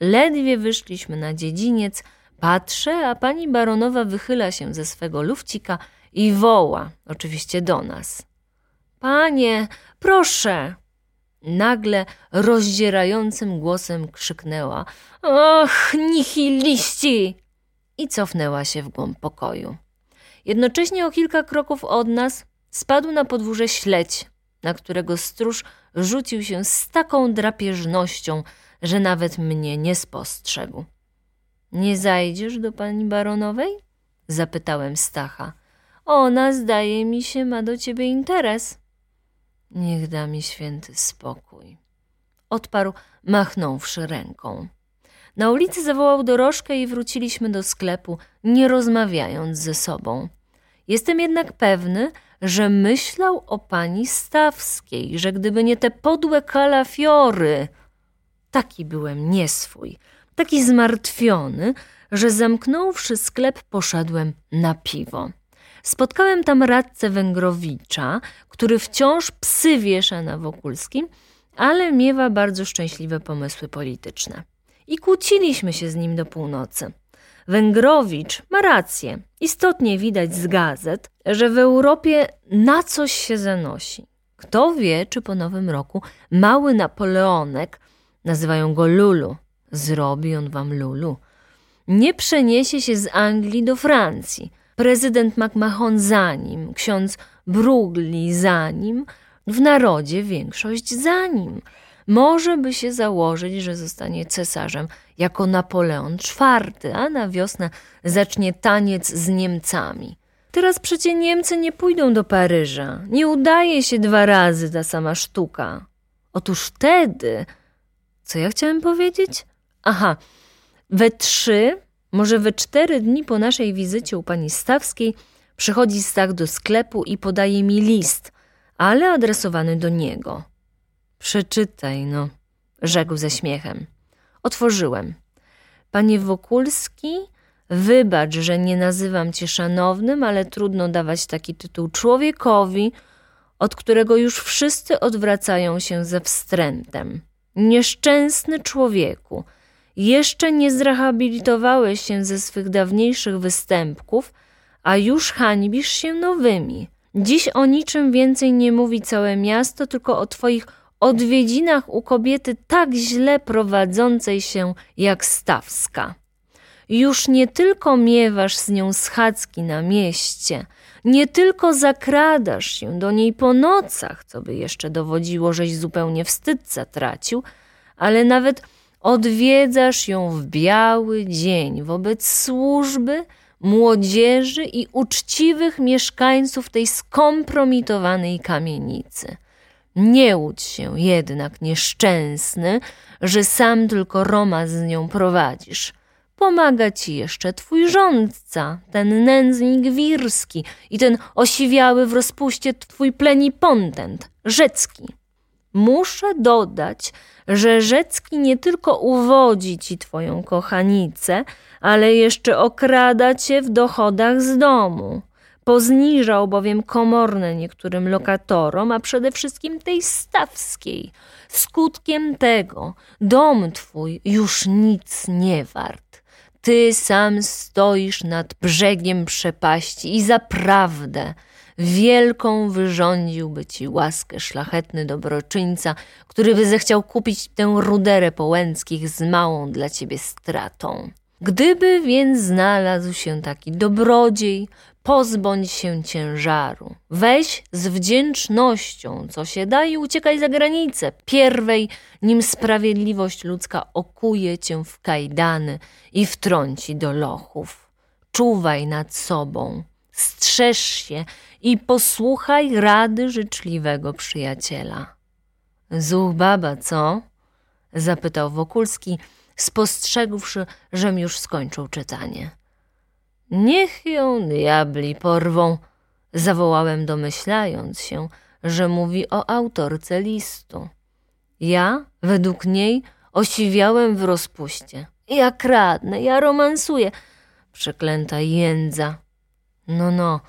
Ledwie wyszliśmy na dziedziniec, patrzę, a pani baronowa wychyla się ze swego lufcika i woła, oczywiście do nas. Panie, proszę! Nagle rozdzierającym głosem krzyknęła: Och, nihiliści! I cofnęła się w głąb pokoju. Jednocześnie o kilka kroków od nas spadł na podwórze śledź, na którego stróż rzucił się z taką drapieżnością, że nawet mnie nie spostrzegł. Nie zajdziesz do pani baronowej? Zapytałem Stacha. Ona, zdaje mi się, ma do ciebie interes. Niech da mi święty spokój. Odparł, machnąwszy ręką. Na ulicy zawołał dorożkę i wróciliśmy do sklepu, nie rozmawiając ze sobą. Jestem jednak pewny, że myślał o pani Stawskiej, że gdyby nie te podłe kalafiory. Taki byłem nieswój, taki zmartwiony, że zamknąwszy sklep, poszedłem na piwo. Spotkałem tam radcę Węgrowicza, który wciąż psy wiesza na Wokulskim, ale miewa bardzo szczęśliwe pomysły polityczne. I kłóciliśmy się z nim do północy. Węgrowicz ma rację. Istotnie widać z gazet, że w Europie na coś się zanosi. Kto wie, czy po nowym roku mały Napoleonek, nazywają go Lulu, zrobi on wam Lulu, nie przeniesie się z Anglii do Francji. Prezydent MacMahon za nim, ksiądz Brugli za nim, w narodzie większość za nim. Może by się założyć, że zostanie cesarzem jako Napoleon IV, a na wiosnę zacznie taniec z Niemcami. Teraz przecie Niemcy nie pójdą do Paryża. Nie udaje się dwa razy ta sama sztuka. Otóż wtedy. Co ja chciałem powiedzieć? Aha, we trzy, może we cztery dni po naszej wizycie u pani Stawskiej przychodzi Stach do sklepu i podaje mi list, ale adresowany do niego. Przeczytaj, no, rzekł ze śmiechem. Otworzyłem. Panie Wokulski, wybacz, że nie nazywam cię szanownym, ale trudno dawać taki tytuł człowiekowi, od którego już wszyscy odwracają się ze wstrętem. Nieszczęsny człowieku, jeszcze nie zrehabilitowałeś się ze swych dawniejszych występków, a już hańbisz się nowymi. Dziś o niczym więcej nie mówi całe miasto, tylko o twoich odwiedzinach u kobiety tak źle prowadzącej się jak Stawska. Już nie tylko miewasz z nią schadzki na mieście, nie tylko zakradasz się do niej po nocach, co by jeszcze dowodziło, żeś zupełnie wstyd zatracił, ale nawet odwiedzasz ją w biały dzień wobec służby, młodzieży i uczciwych mieszkańców tej skompromitowanej kamienicy. Nie łudź się jednak, nieszczęsny, że sam tylko Roma z nią prowadzisz. Pomaga ci jeszcze twój rządca, ten nędznik wirski i ten osiwiały w rozpuście twój plenipontent, Rzecki. Muszę dodać, że Rzecki nie tylko uwodzi ci twoją kochanicę, ale jeszcze okrada cię w dochodach z domu. Pozniżał bowiem komorne niektórym lokatorom, a przede wszystkim tej stawskiej. Skutkiem tego dom twój już nic nie wart. Ty sam stoisz nad brzegiem przepaści i zaprawdę wielką wyrządziłby ci łaskę szlachetny dobroczyńca, który by zechciał kupić tę ruderę połęckich z małą dla ciebie stratą. Gdyby więc znalazł się taki dobrodziej, pozbądź się ciężaru. Weź z wdzięcznością, co się da i uciekaj za granicę. Pierwej, nim sprawiedliwość ludzka okuje cię w kajdany i wtrąci do lochów. Czuwaj nad sobą, strzeż się i posłuchaj rady życzliwego przyjaciela. Zuch baba, co? zapytał Wokulski, spostrzegłszy, żem już skończył czytanie. Niech ją diabli porwą, zawołałem domyślając się, że mówi o autorce listu. Ja, według niej, osiwiałem w rozpuście. Ja kradnę, ja romansuję. Przeklęta jędza. No, no,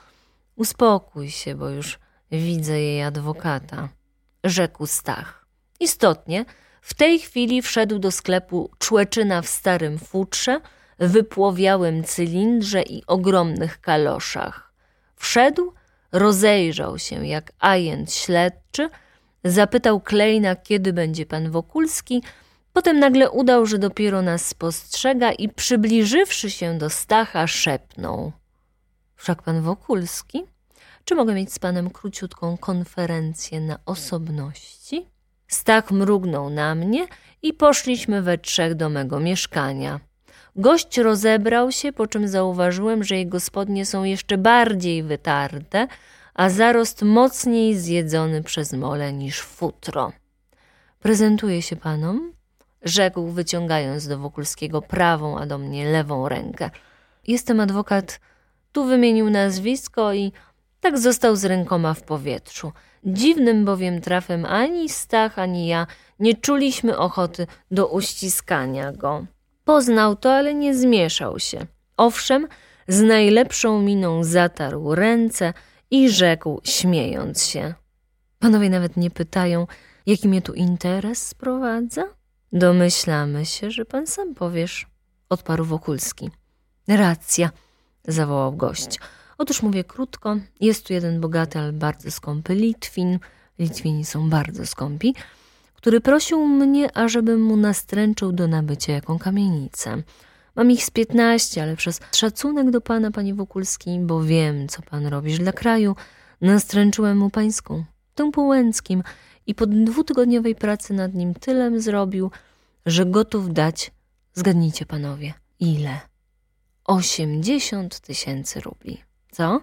uspokój się, bo już widzę jej adwokata, rzekł Stach. Istotnie, w tej chwili wszedł do sklepu człeczyna w starym futrze, wypłowiałym cylindrze i ogromnych kaloszach. Wszedł, rozejrzał się jak ajent śledczy, zapytał Klejna, kiedy będzie pan Wokulski, potem nagle udał, że dopiero nas spostrzega i przybliżywszy się do Stacha szepnął. Wszak pan Wokulski? Czy mogę mieć z panem króciutką konferencję na osobności? Stach mrugnął na mnie i poszliśmy we trzech do mego mieszkania. Gość rozebrał się, po czym zauważyłem, że jego spodnie są jeszcze bardziej wytarte, a zarost mocniej zjedzony przez mole niż futro. Prezentuje się panom? Rzekł, wyciągając do Wokulskiego prawą, a do mnie lewą rękę. Jestem adwokat. Tu wymienił nazwisko i Tak został z rękoma w powietrzu. Dziwnym bowiem trafem ani Stach, ani ja nie czuliśmy ochoty do uściskania go. Poznał to, ale nie zmieszał się. Owszem, z najlepszą miną zatarł ręce i rzekł, śmiejąc się. Panowie nawet nie pytają, jaki mnie tu interes sprowadza? Domyślamy się, że pan sam powiesz, odparł Wokulski. Racja, zawołał gość. Otóż mówię krótko, jest tu jeden bogaty, ale bardzo skąpy Litwin, Litwini są bardzo skąpi, który prosił mnie, ażebym mu nastręczył do nabycia jaką kamienicę. Mam ich z piętnaście, ale przez szacunek do pana, panie Wokulski, bo wiem, co pan robisz dla kraju, nastręczyłem mu pańską, tą po Łęckim i po dwutygodniowej pracy nad nim tylem zrobił, że gotów dać, zgadnijcie panowie, ile? Osiemdziesiąt tysięcy rubli. Co?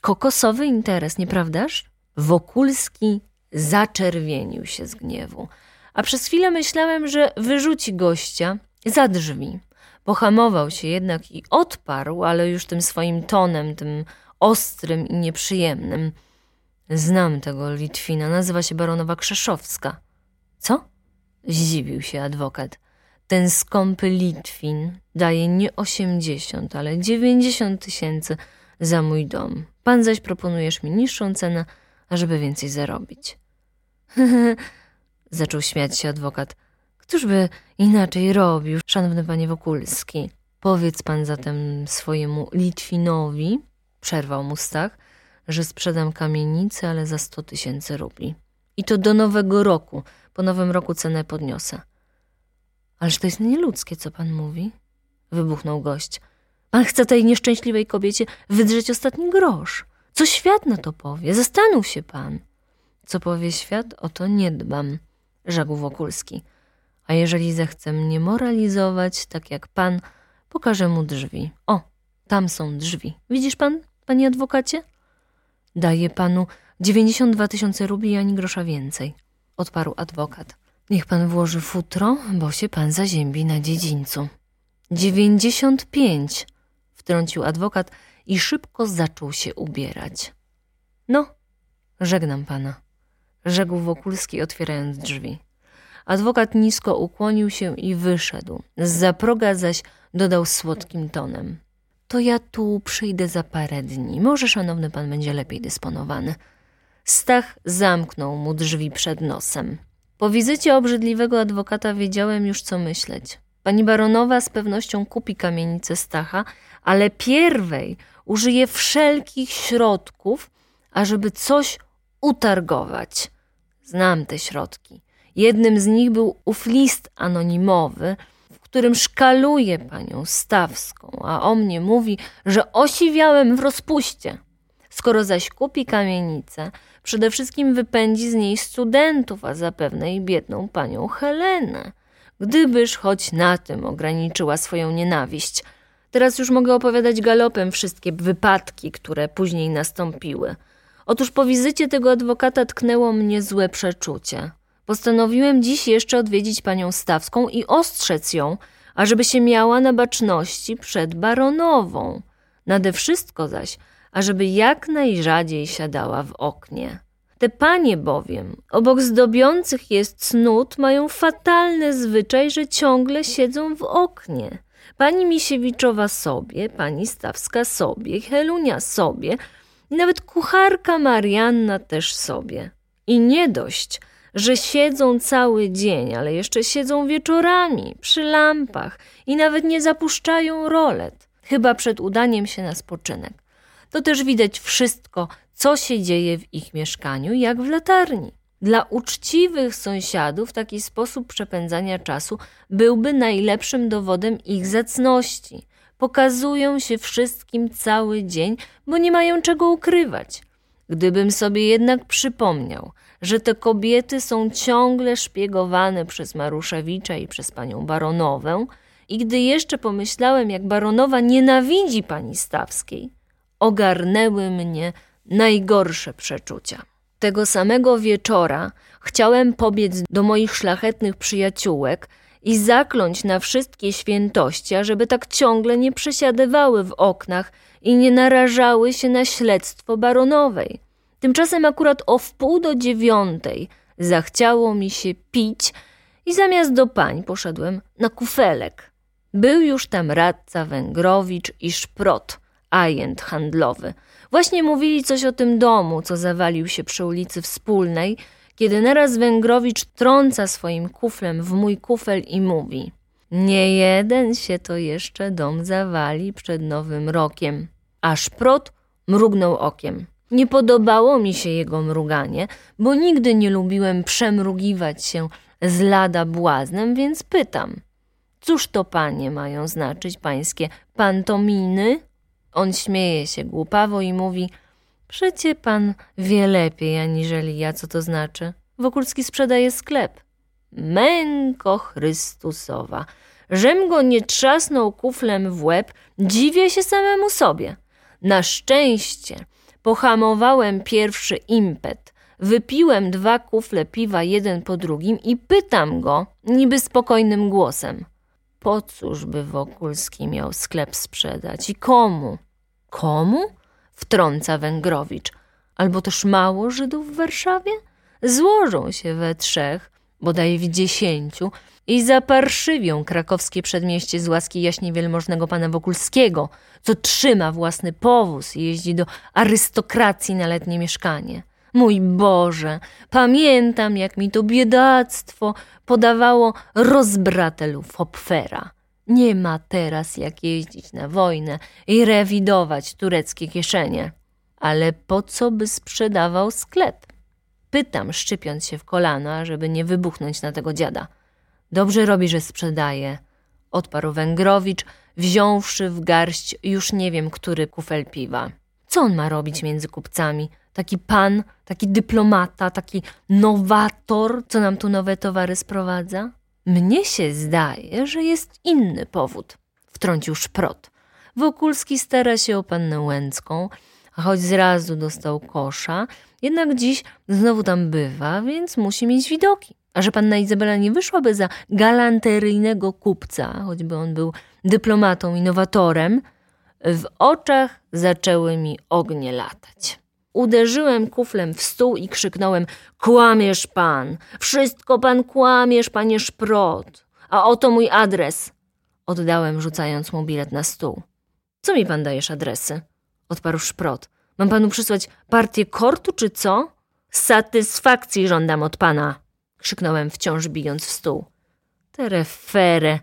Kokosowy interes, nieprawdaż? Wokulski zaczerwienił się z gniewu, a przez chwilę myślałem, że wyrzuci gościa za drzwi. Pohamował się jednak i odparł, ale już tym swoim tonem, tym ostrym i nieprzyjemnym. Znam tego Litwina, nazywa się baronowa Krzeszowska. Co? Zdziwił się adwokat. Ten skąpy Litwin daje nie osiemdziesiąt, ale dziewięćdziesiąt tysięcy za mój dom. Pan zaś proponujesz mi niższą cenę, ażeby więcej zarobić. <laughs> Zaczął śmiać się adwokat. Któż by inaczej robił, szanowny panie Wokulski? Powiedz pan zatem swojemu Litwinowi, przerwał mu Stach, że sprzedam kamienicę, ale za sto tysięcy rubli. I to do nowego roku. Po nowym roku cenę podniosę. Ależ to jest nieludzkie, co pan mówi? Wybuchnął gość. Pan chce tej nieszczęśliwej kobiecie wydrzeć ostatni grosz. Co świat na to powie? Zastanów się pan. Co powie świat, o to nie dbam, rzekł Wokulski. A jeżeli zechce mnie moralizować, tak jak pan, pokażę mu drzwi. O, tam są drzwi. Widzisz pan, panie adwokacie? Daję panu dziewięćdziesiąt dwa tysiące rubli ani grosza więcej, odparł adwokat. Niech pan włoży futro, bo się pan zaziębi na dziedzińcu. Dziewięćdziesiąt pięć, wtrącił adwokat i szybko zaczął się ubierać. No, żegnam pana, rzekł Wokulski, otwierając drzwi. Adwokat nisko ukłonił się i wyszedł. Z zaproga zaś dodał słodkim tonem. To ja tu przyjdę za parę dni. Może szanowny pan będzie lepiej dysponowany. Stach zamknął mu drzwi przed nosem. Po wizycie obrzydliwego adwokata wiedziałem już, co myśleć. Pani baronowa z pewnością kupi kamienicę Stacha, ale pierwej użyje wszelkich środków, ażeby coś utargować. Znam te środki. Jednym z nich był ów list anonimowy, w którym szkaluje panią Stawską, a o mnie mówi, że osiwiałem w rozpuście. Skoro zaś kupi kamienicę, przede wszystkim wypędzi z niej studentów, a zapewne i biedną panią Helenę. Gdybyż choć na tym ograniczyła swoją nienawiść. Teraz już mogę opowiadać galopem wszystkie wypadki, które później nastąpiły. Otóż po wizycie tego adwokata tknęło mnie złe przeczucie. Postanowiłem dziś jeszcze odwiedzić panią Stawską i ostrzec ją, ażeby się miała na baczności przed baronową. Nade wszystko zaś, ażeby jak najrzadziej siadała w oknie. Te panie bowiem, obok zdobiących jest cnót, mają fatalny zwyczaj, że ciągle siedzą w oknie. Pani Misiewiczowa sobie, pani Stawska sobie, Helunia sobie nawet kucharka Marianna też sobie. I nie dość, że siedzą cały dzień, ale jeszcze siedzą wieczorami przy lampach i nawet nie zapuszczają rolet, chyba przed udaniem się na spoczynek. To też widać wszystko, co się dzieje w ich mieszkaniu, jak w latarni. Dla uczciwych sąsiadów taki sposób przepędzania czasu byłby najlepszym dowodem ich zacności. Pokazują się wszystkim cały dzień, bo nie mają czego ukrywać. Gdybym sobie jednak przypomniał, że te kobiety są ciągle szpiegowane przez Maruszewicza i przez panią baronowę, i gdy jeszcze pomyślałem, jak baronowa nienawidzi pani Stawskiej, ogarnęły mnie najgorsze przeczucia. Tego samego wieczora chciałem pobiec do moich szlachetnych przyjaciółek i zakląć na wszystkie świętości, ażeby tak ciągle nie przesiadywały w oknach i nie narażały się na śledztwo baronowej. Tymczasem akurat o wpół do dziewiątej zachciało mi się pić i zamiast do pań poszedłem na kufelek. Był już tam radca Węgrowicz i szprot, ajent handlowy. Właśnie mówili coś o tym domu, co zawalił się przy ulicy Wspólnej, kiedy naraz Węgrowicz trąca swoim kuflem w mój kufel i mówi Nie jeden się to jeszcze dom zawali przed nowym rokiem. A szprot mrugnął okiem. Nie podobało mi się jego mruganie, bo nigdy nie lubiłem przemrugiwać się z lada błaznem, więc pytam – Cóż to panie mają znaczyć pańskie pantominy? On śmieje się głupawo i mówi: Przecie pan wie lepiej aniżeli ja, co to znaczy. Wokulski sprzedaje sklep. Męko Chrystusowa. Żem go nie trzasnął kuflem w łeb, dziwię się samemu sobie. Na szczęście pohamowałem pierwszy impet. Wypiłem dwa kufle piwa jeden po drugim i pytam go, niby spokojnym głosem – po cóż by Wokulski miał sklep sprzedać i komu? Komu? Wtrąca Węgrowicz. Albo też mało Żydów w Warszawie? Złożą się we trzech, bodaj w dziesięciu i zaparszywią krakowskie przedmieście z łaski jaśnie wielmożnego pana Wokulskiego, co trzyma własny powóz i jeździ do arystokracji na letnie mieszkanie. Mój Boże, pamiętam, jak mi to biedactwo podawało rozbratelów Hopfera. Nie ma teraz jak jeździć na wojnę i rewidować tureckie kieszenie. Ale po co by sprzedawał sklep? Pytam, szczypiąc się w kolana, żeby nie wybuchnąć na tego dziada. Dobrze robi, że sprzedaje, odparł Węgrowicz, wziąwszy w garść już nie wiem który kufel piwa. Co on ma robić między kupcami? taki pan, taki dyplomata, taki nowator, co nam tu nowe towary sprowadza? Mnie się zdaje, że jest inny powód, wtrącił szprot. Wokulski stara się o pannę Łęcką, choć zrazu dostał kosza, jednak dziś znowu tam bywa, więc musi mieć widoki. A że panna Izabela nie wyszłaby za galanteryjnego kupca, choćby on był dyplomatą, innowatorem, w oczach zaczęły mi ognie latać. Uderzyłem kuflem w stół i krzyknąłem: Kłamiesz pan! Wszystko pan kłamiesz, panie szprot! A oto mój adres! Oddałem, rzucając mu bilet na stół. Co mi pan dajesz adresy? Odparł szprot. Mam panu przysłać partię kortu, czy co? Satysfakcji żądam od pana! krzyknąłem wciąż bijąc w stół. Terefere,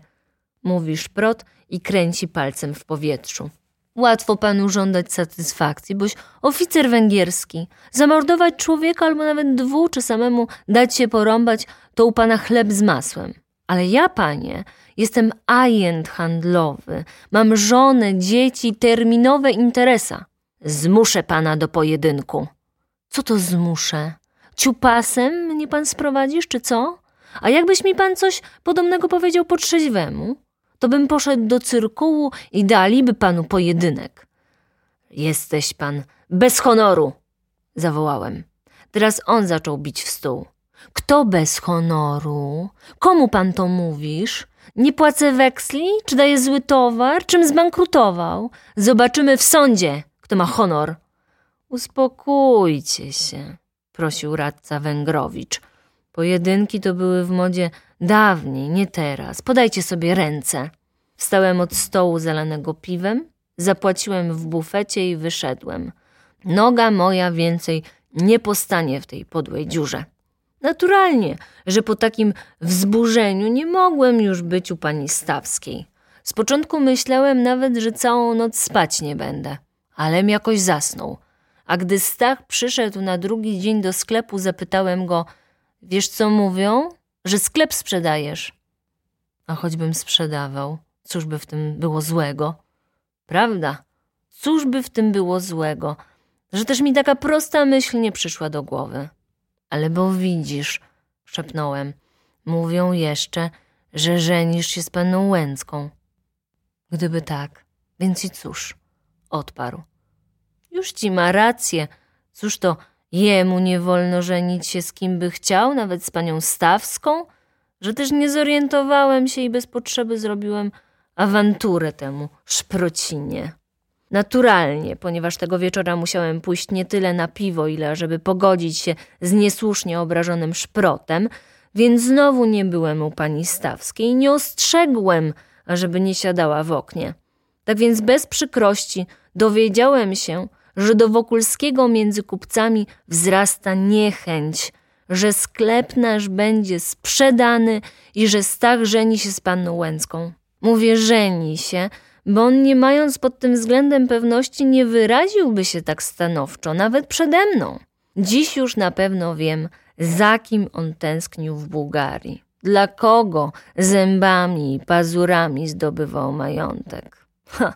mówi szprot i kręci palcem w powietrzu. Łatwo panu żądać satysfakcji, boś oficer węgierski. Zamordować człowieka albo nawet dwóch, czy samemu dać się porąbać, to u pana chleb z masłem. Ale ja, panie, jestem ajent handlowy, mam żonę, dzieci, terminowe interesa. Zmuszę pana do pojedynku. Co to zmuszę? Ciupasem mnie pan sprowadzisz, czy co? A jakbyś mi pan coś podobnego powiedział po trzeźwemu? To bym poszedł do cyrkułu i daliby panu pojedynek. Jesteś pan bez honoru, zawołałem. Teraz on zaczął bić w stół. Kto bez honoru? Komu pan to mówisz? Nie płacę weksli? Czy daję zły towar? Czym zbankrutował? Zobaczymy w sądzie, kto ma honor. Uspokójcie się, prosił radca Węgrowicz. Pojedynki to były w modzie dawniej, nie teraz. Podajcie sobie ręce. Wstałem od stołu zalanego piwem, zapłaciłem w bufecie i wyszedłem. Noga moja więcej nie postanie w tej podłej dziurze. Naturalnie, że po takim wzburzeniu nie mogłem już być u pani Stawskiej. Z początku myślałem nawet, że całą noc spać nie będę, alem jakoś zasnął. A gdy Stach przyszedł na drugi dzień do sklepu, zapytałem go – Wiesz, co mówią? Że sklep sprzedajesz. A choćbym sprzedawał, cóż by w tym było złego? Prawda? Cóż by w tym było złego? Że też mi taka prosta myśl nie przyszła do głowy. Ale bo widzisz, szepnąłem, mówią jeszcze, że żenisz się z panną Łęcką. Gdyby tak, więc i cóż, odparł. Już ci ma rację, cóż to Jemu nie wolno żenić się z kim by chciał, nawet z panią Stawską? że też nie zorientowałem się i bez potrzeby zrobiłem awanturę temu szprocinie. Naturalnie, ponieważ tego wieczora musiałem pójść nie tyle na piwo, ile żeby pogodzić się z niesłusznie obrażonym szprotem, więc znowu nie byłem u pani Stawskiej, nie ostrzegłem, ażeby nie siadała w oknie. Tak więc bez przykrości dowiedziałem się, że do Wokulskiego między kupcami wzrasta niechęć, że sklep nasz będzie sprzedany i że Stach żeni się z panną Łęcką. Mówię żeni się, bo on nie mając pod tym względem pewności nie wyraziłby się tak stanowczo, nawet przede mną. Dziś już na pewno wiem, za kim on tęsknił w Bułgarii, dla kogo zębami i pazurami zdobywał majątek. Ha,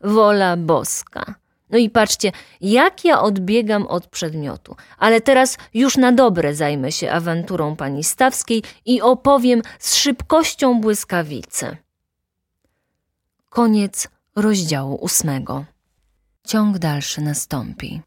wola boska. No i patrzcie, jak ja odbiegam od przedmiotu. Ale teraz już na dobre zajmę się awanturą pani Stawskiej i opowiem z szybkością błyskawicy. Koniec rozdziału ósmego. Ciąg dalszy nastąpi.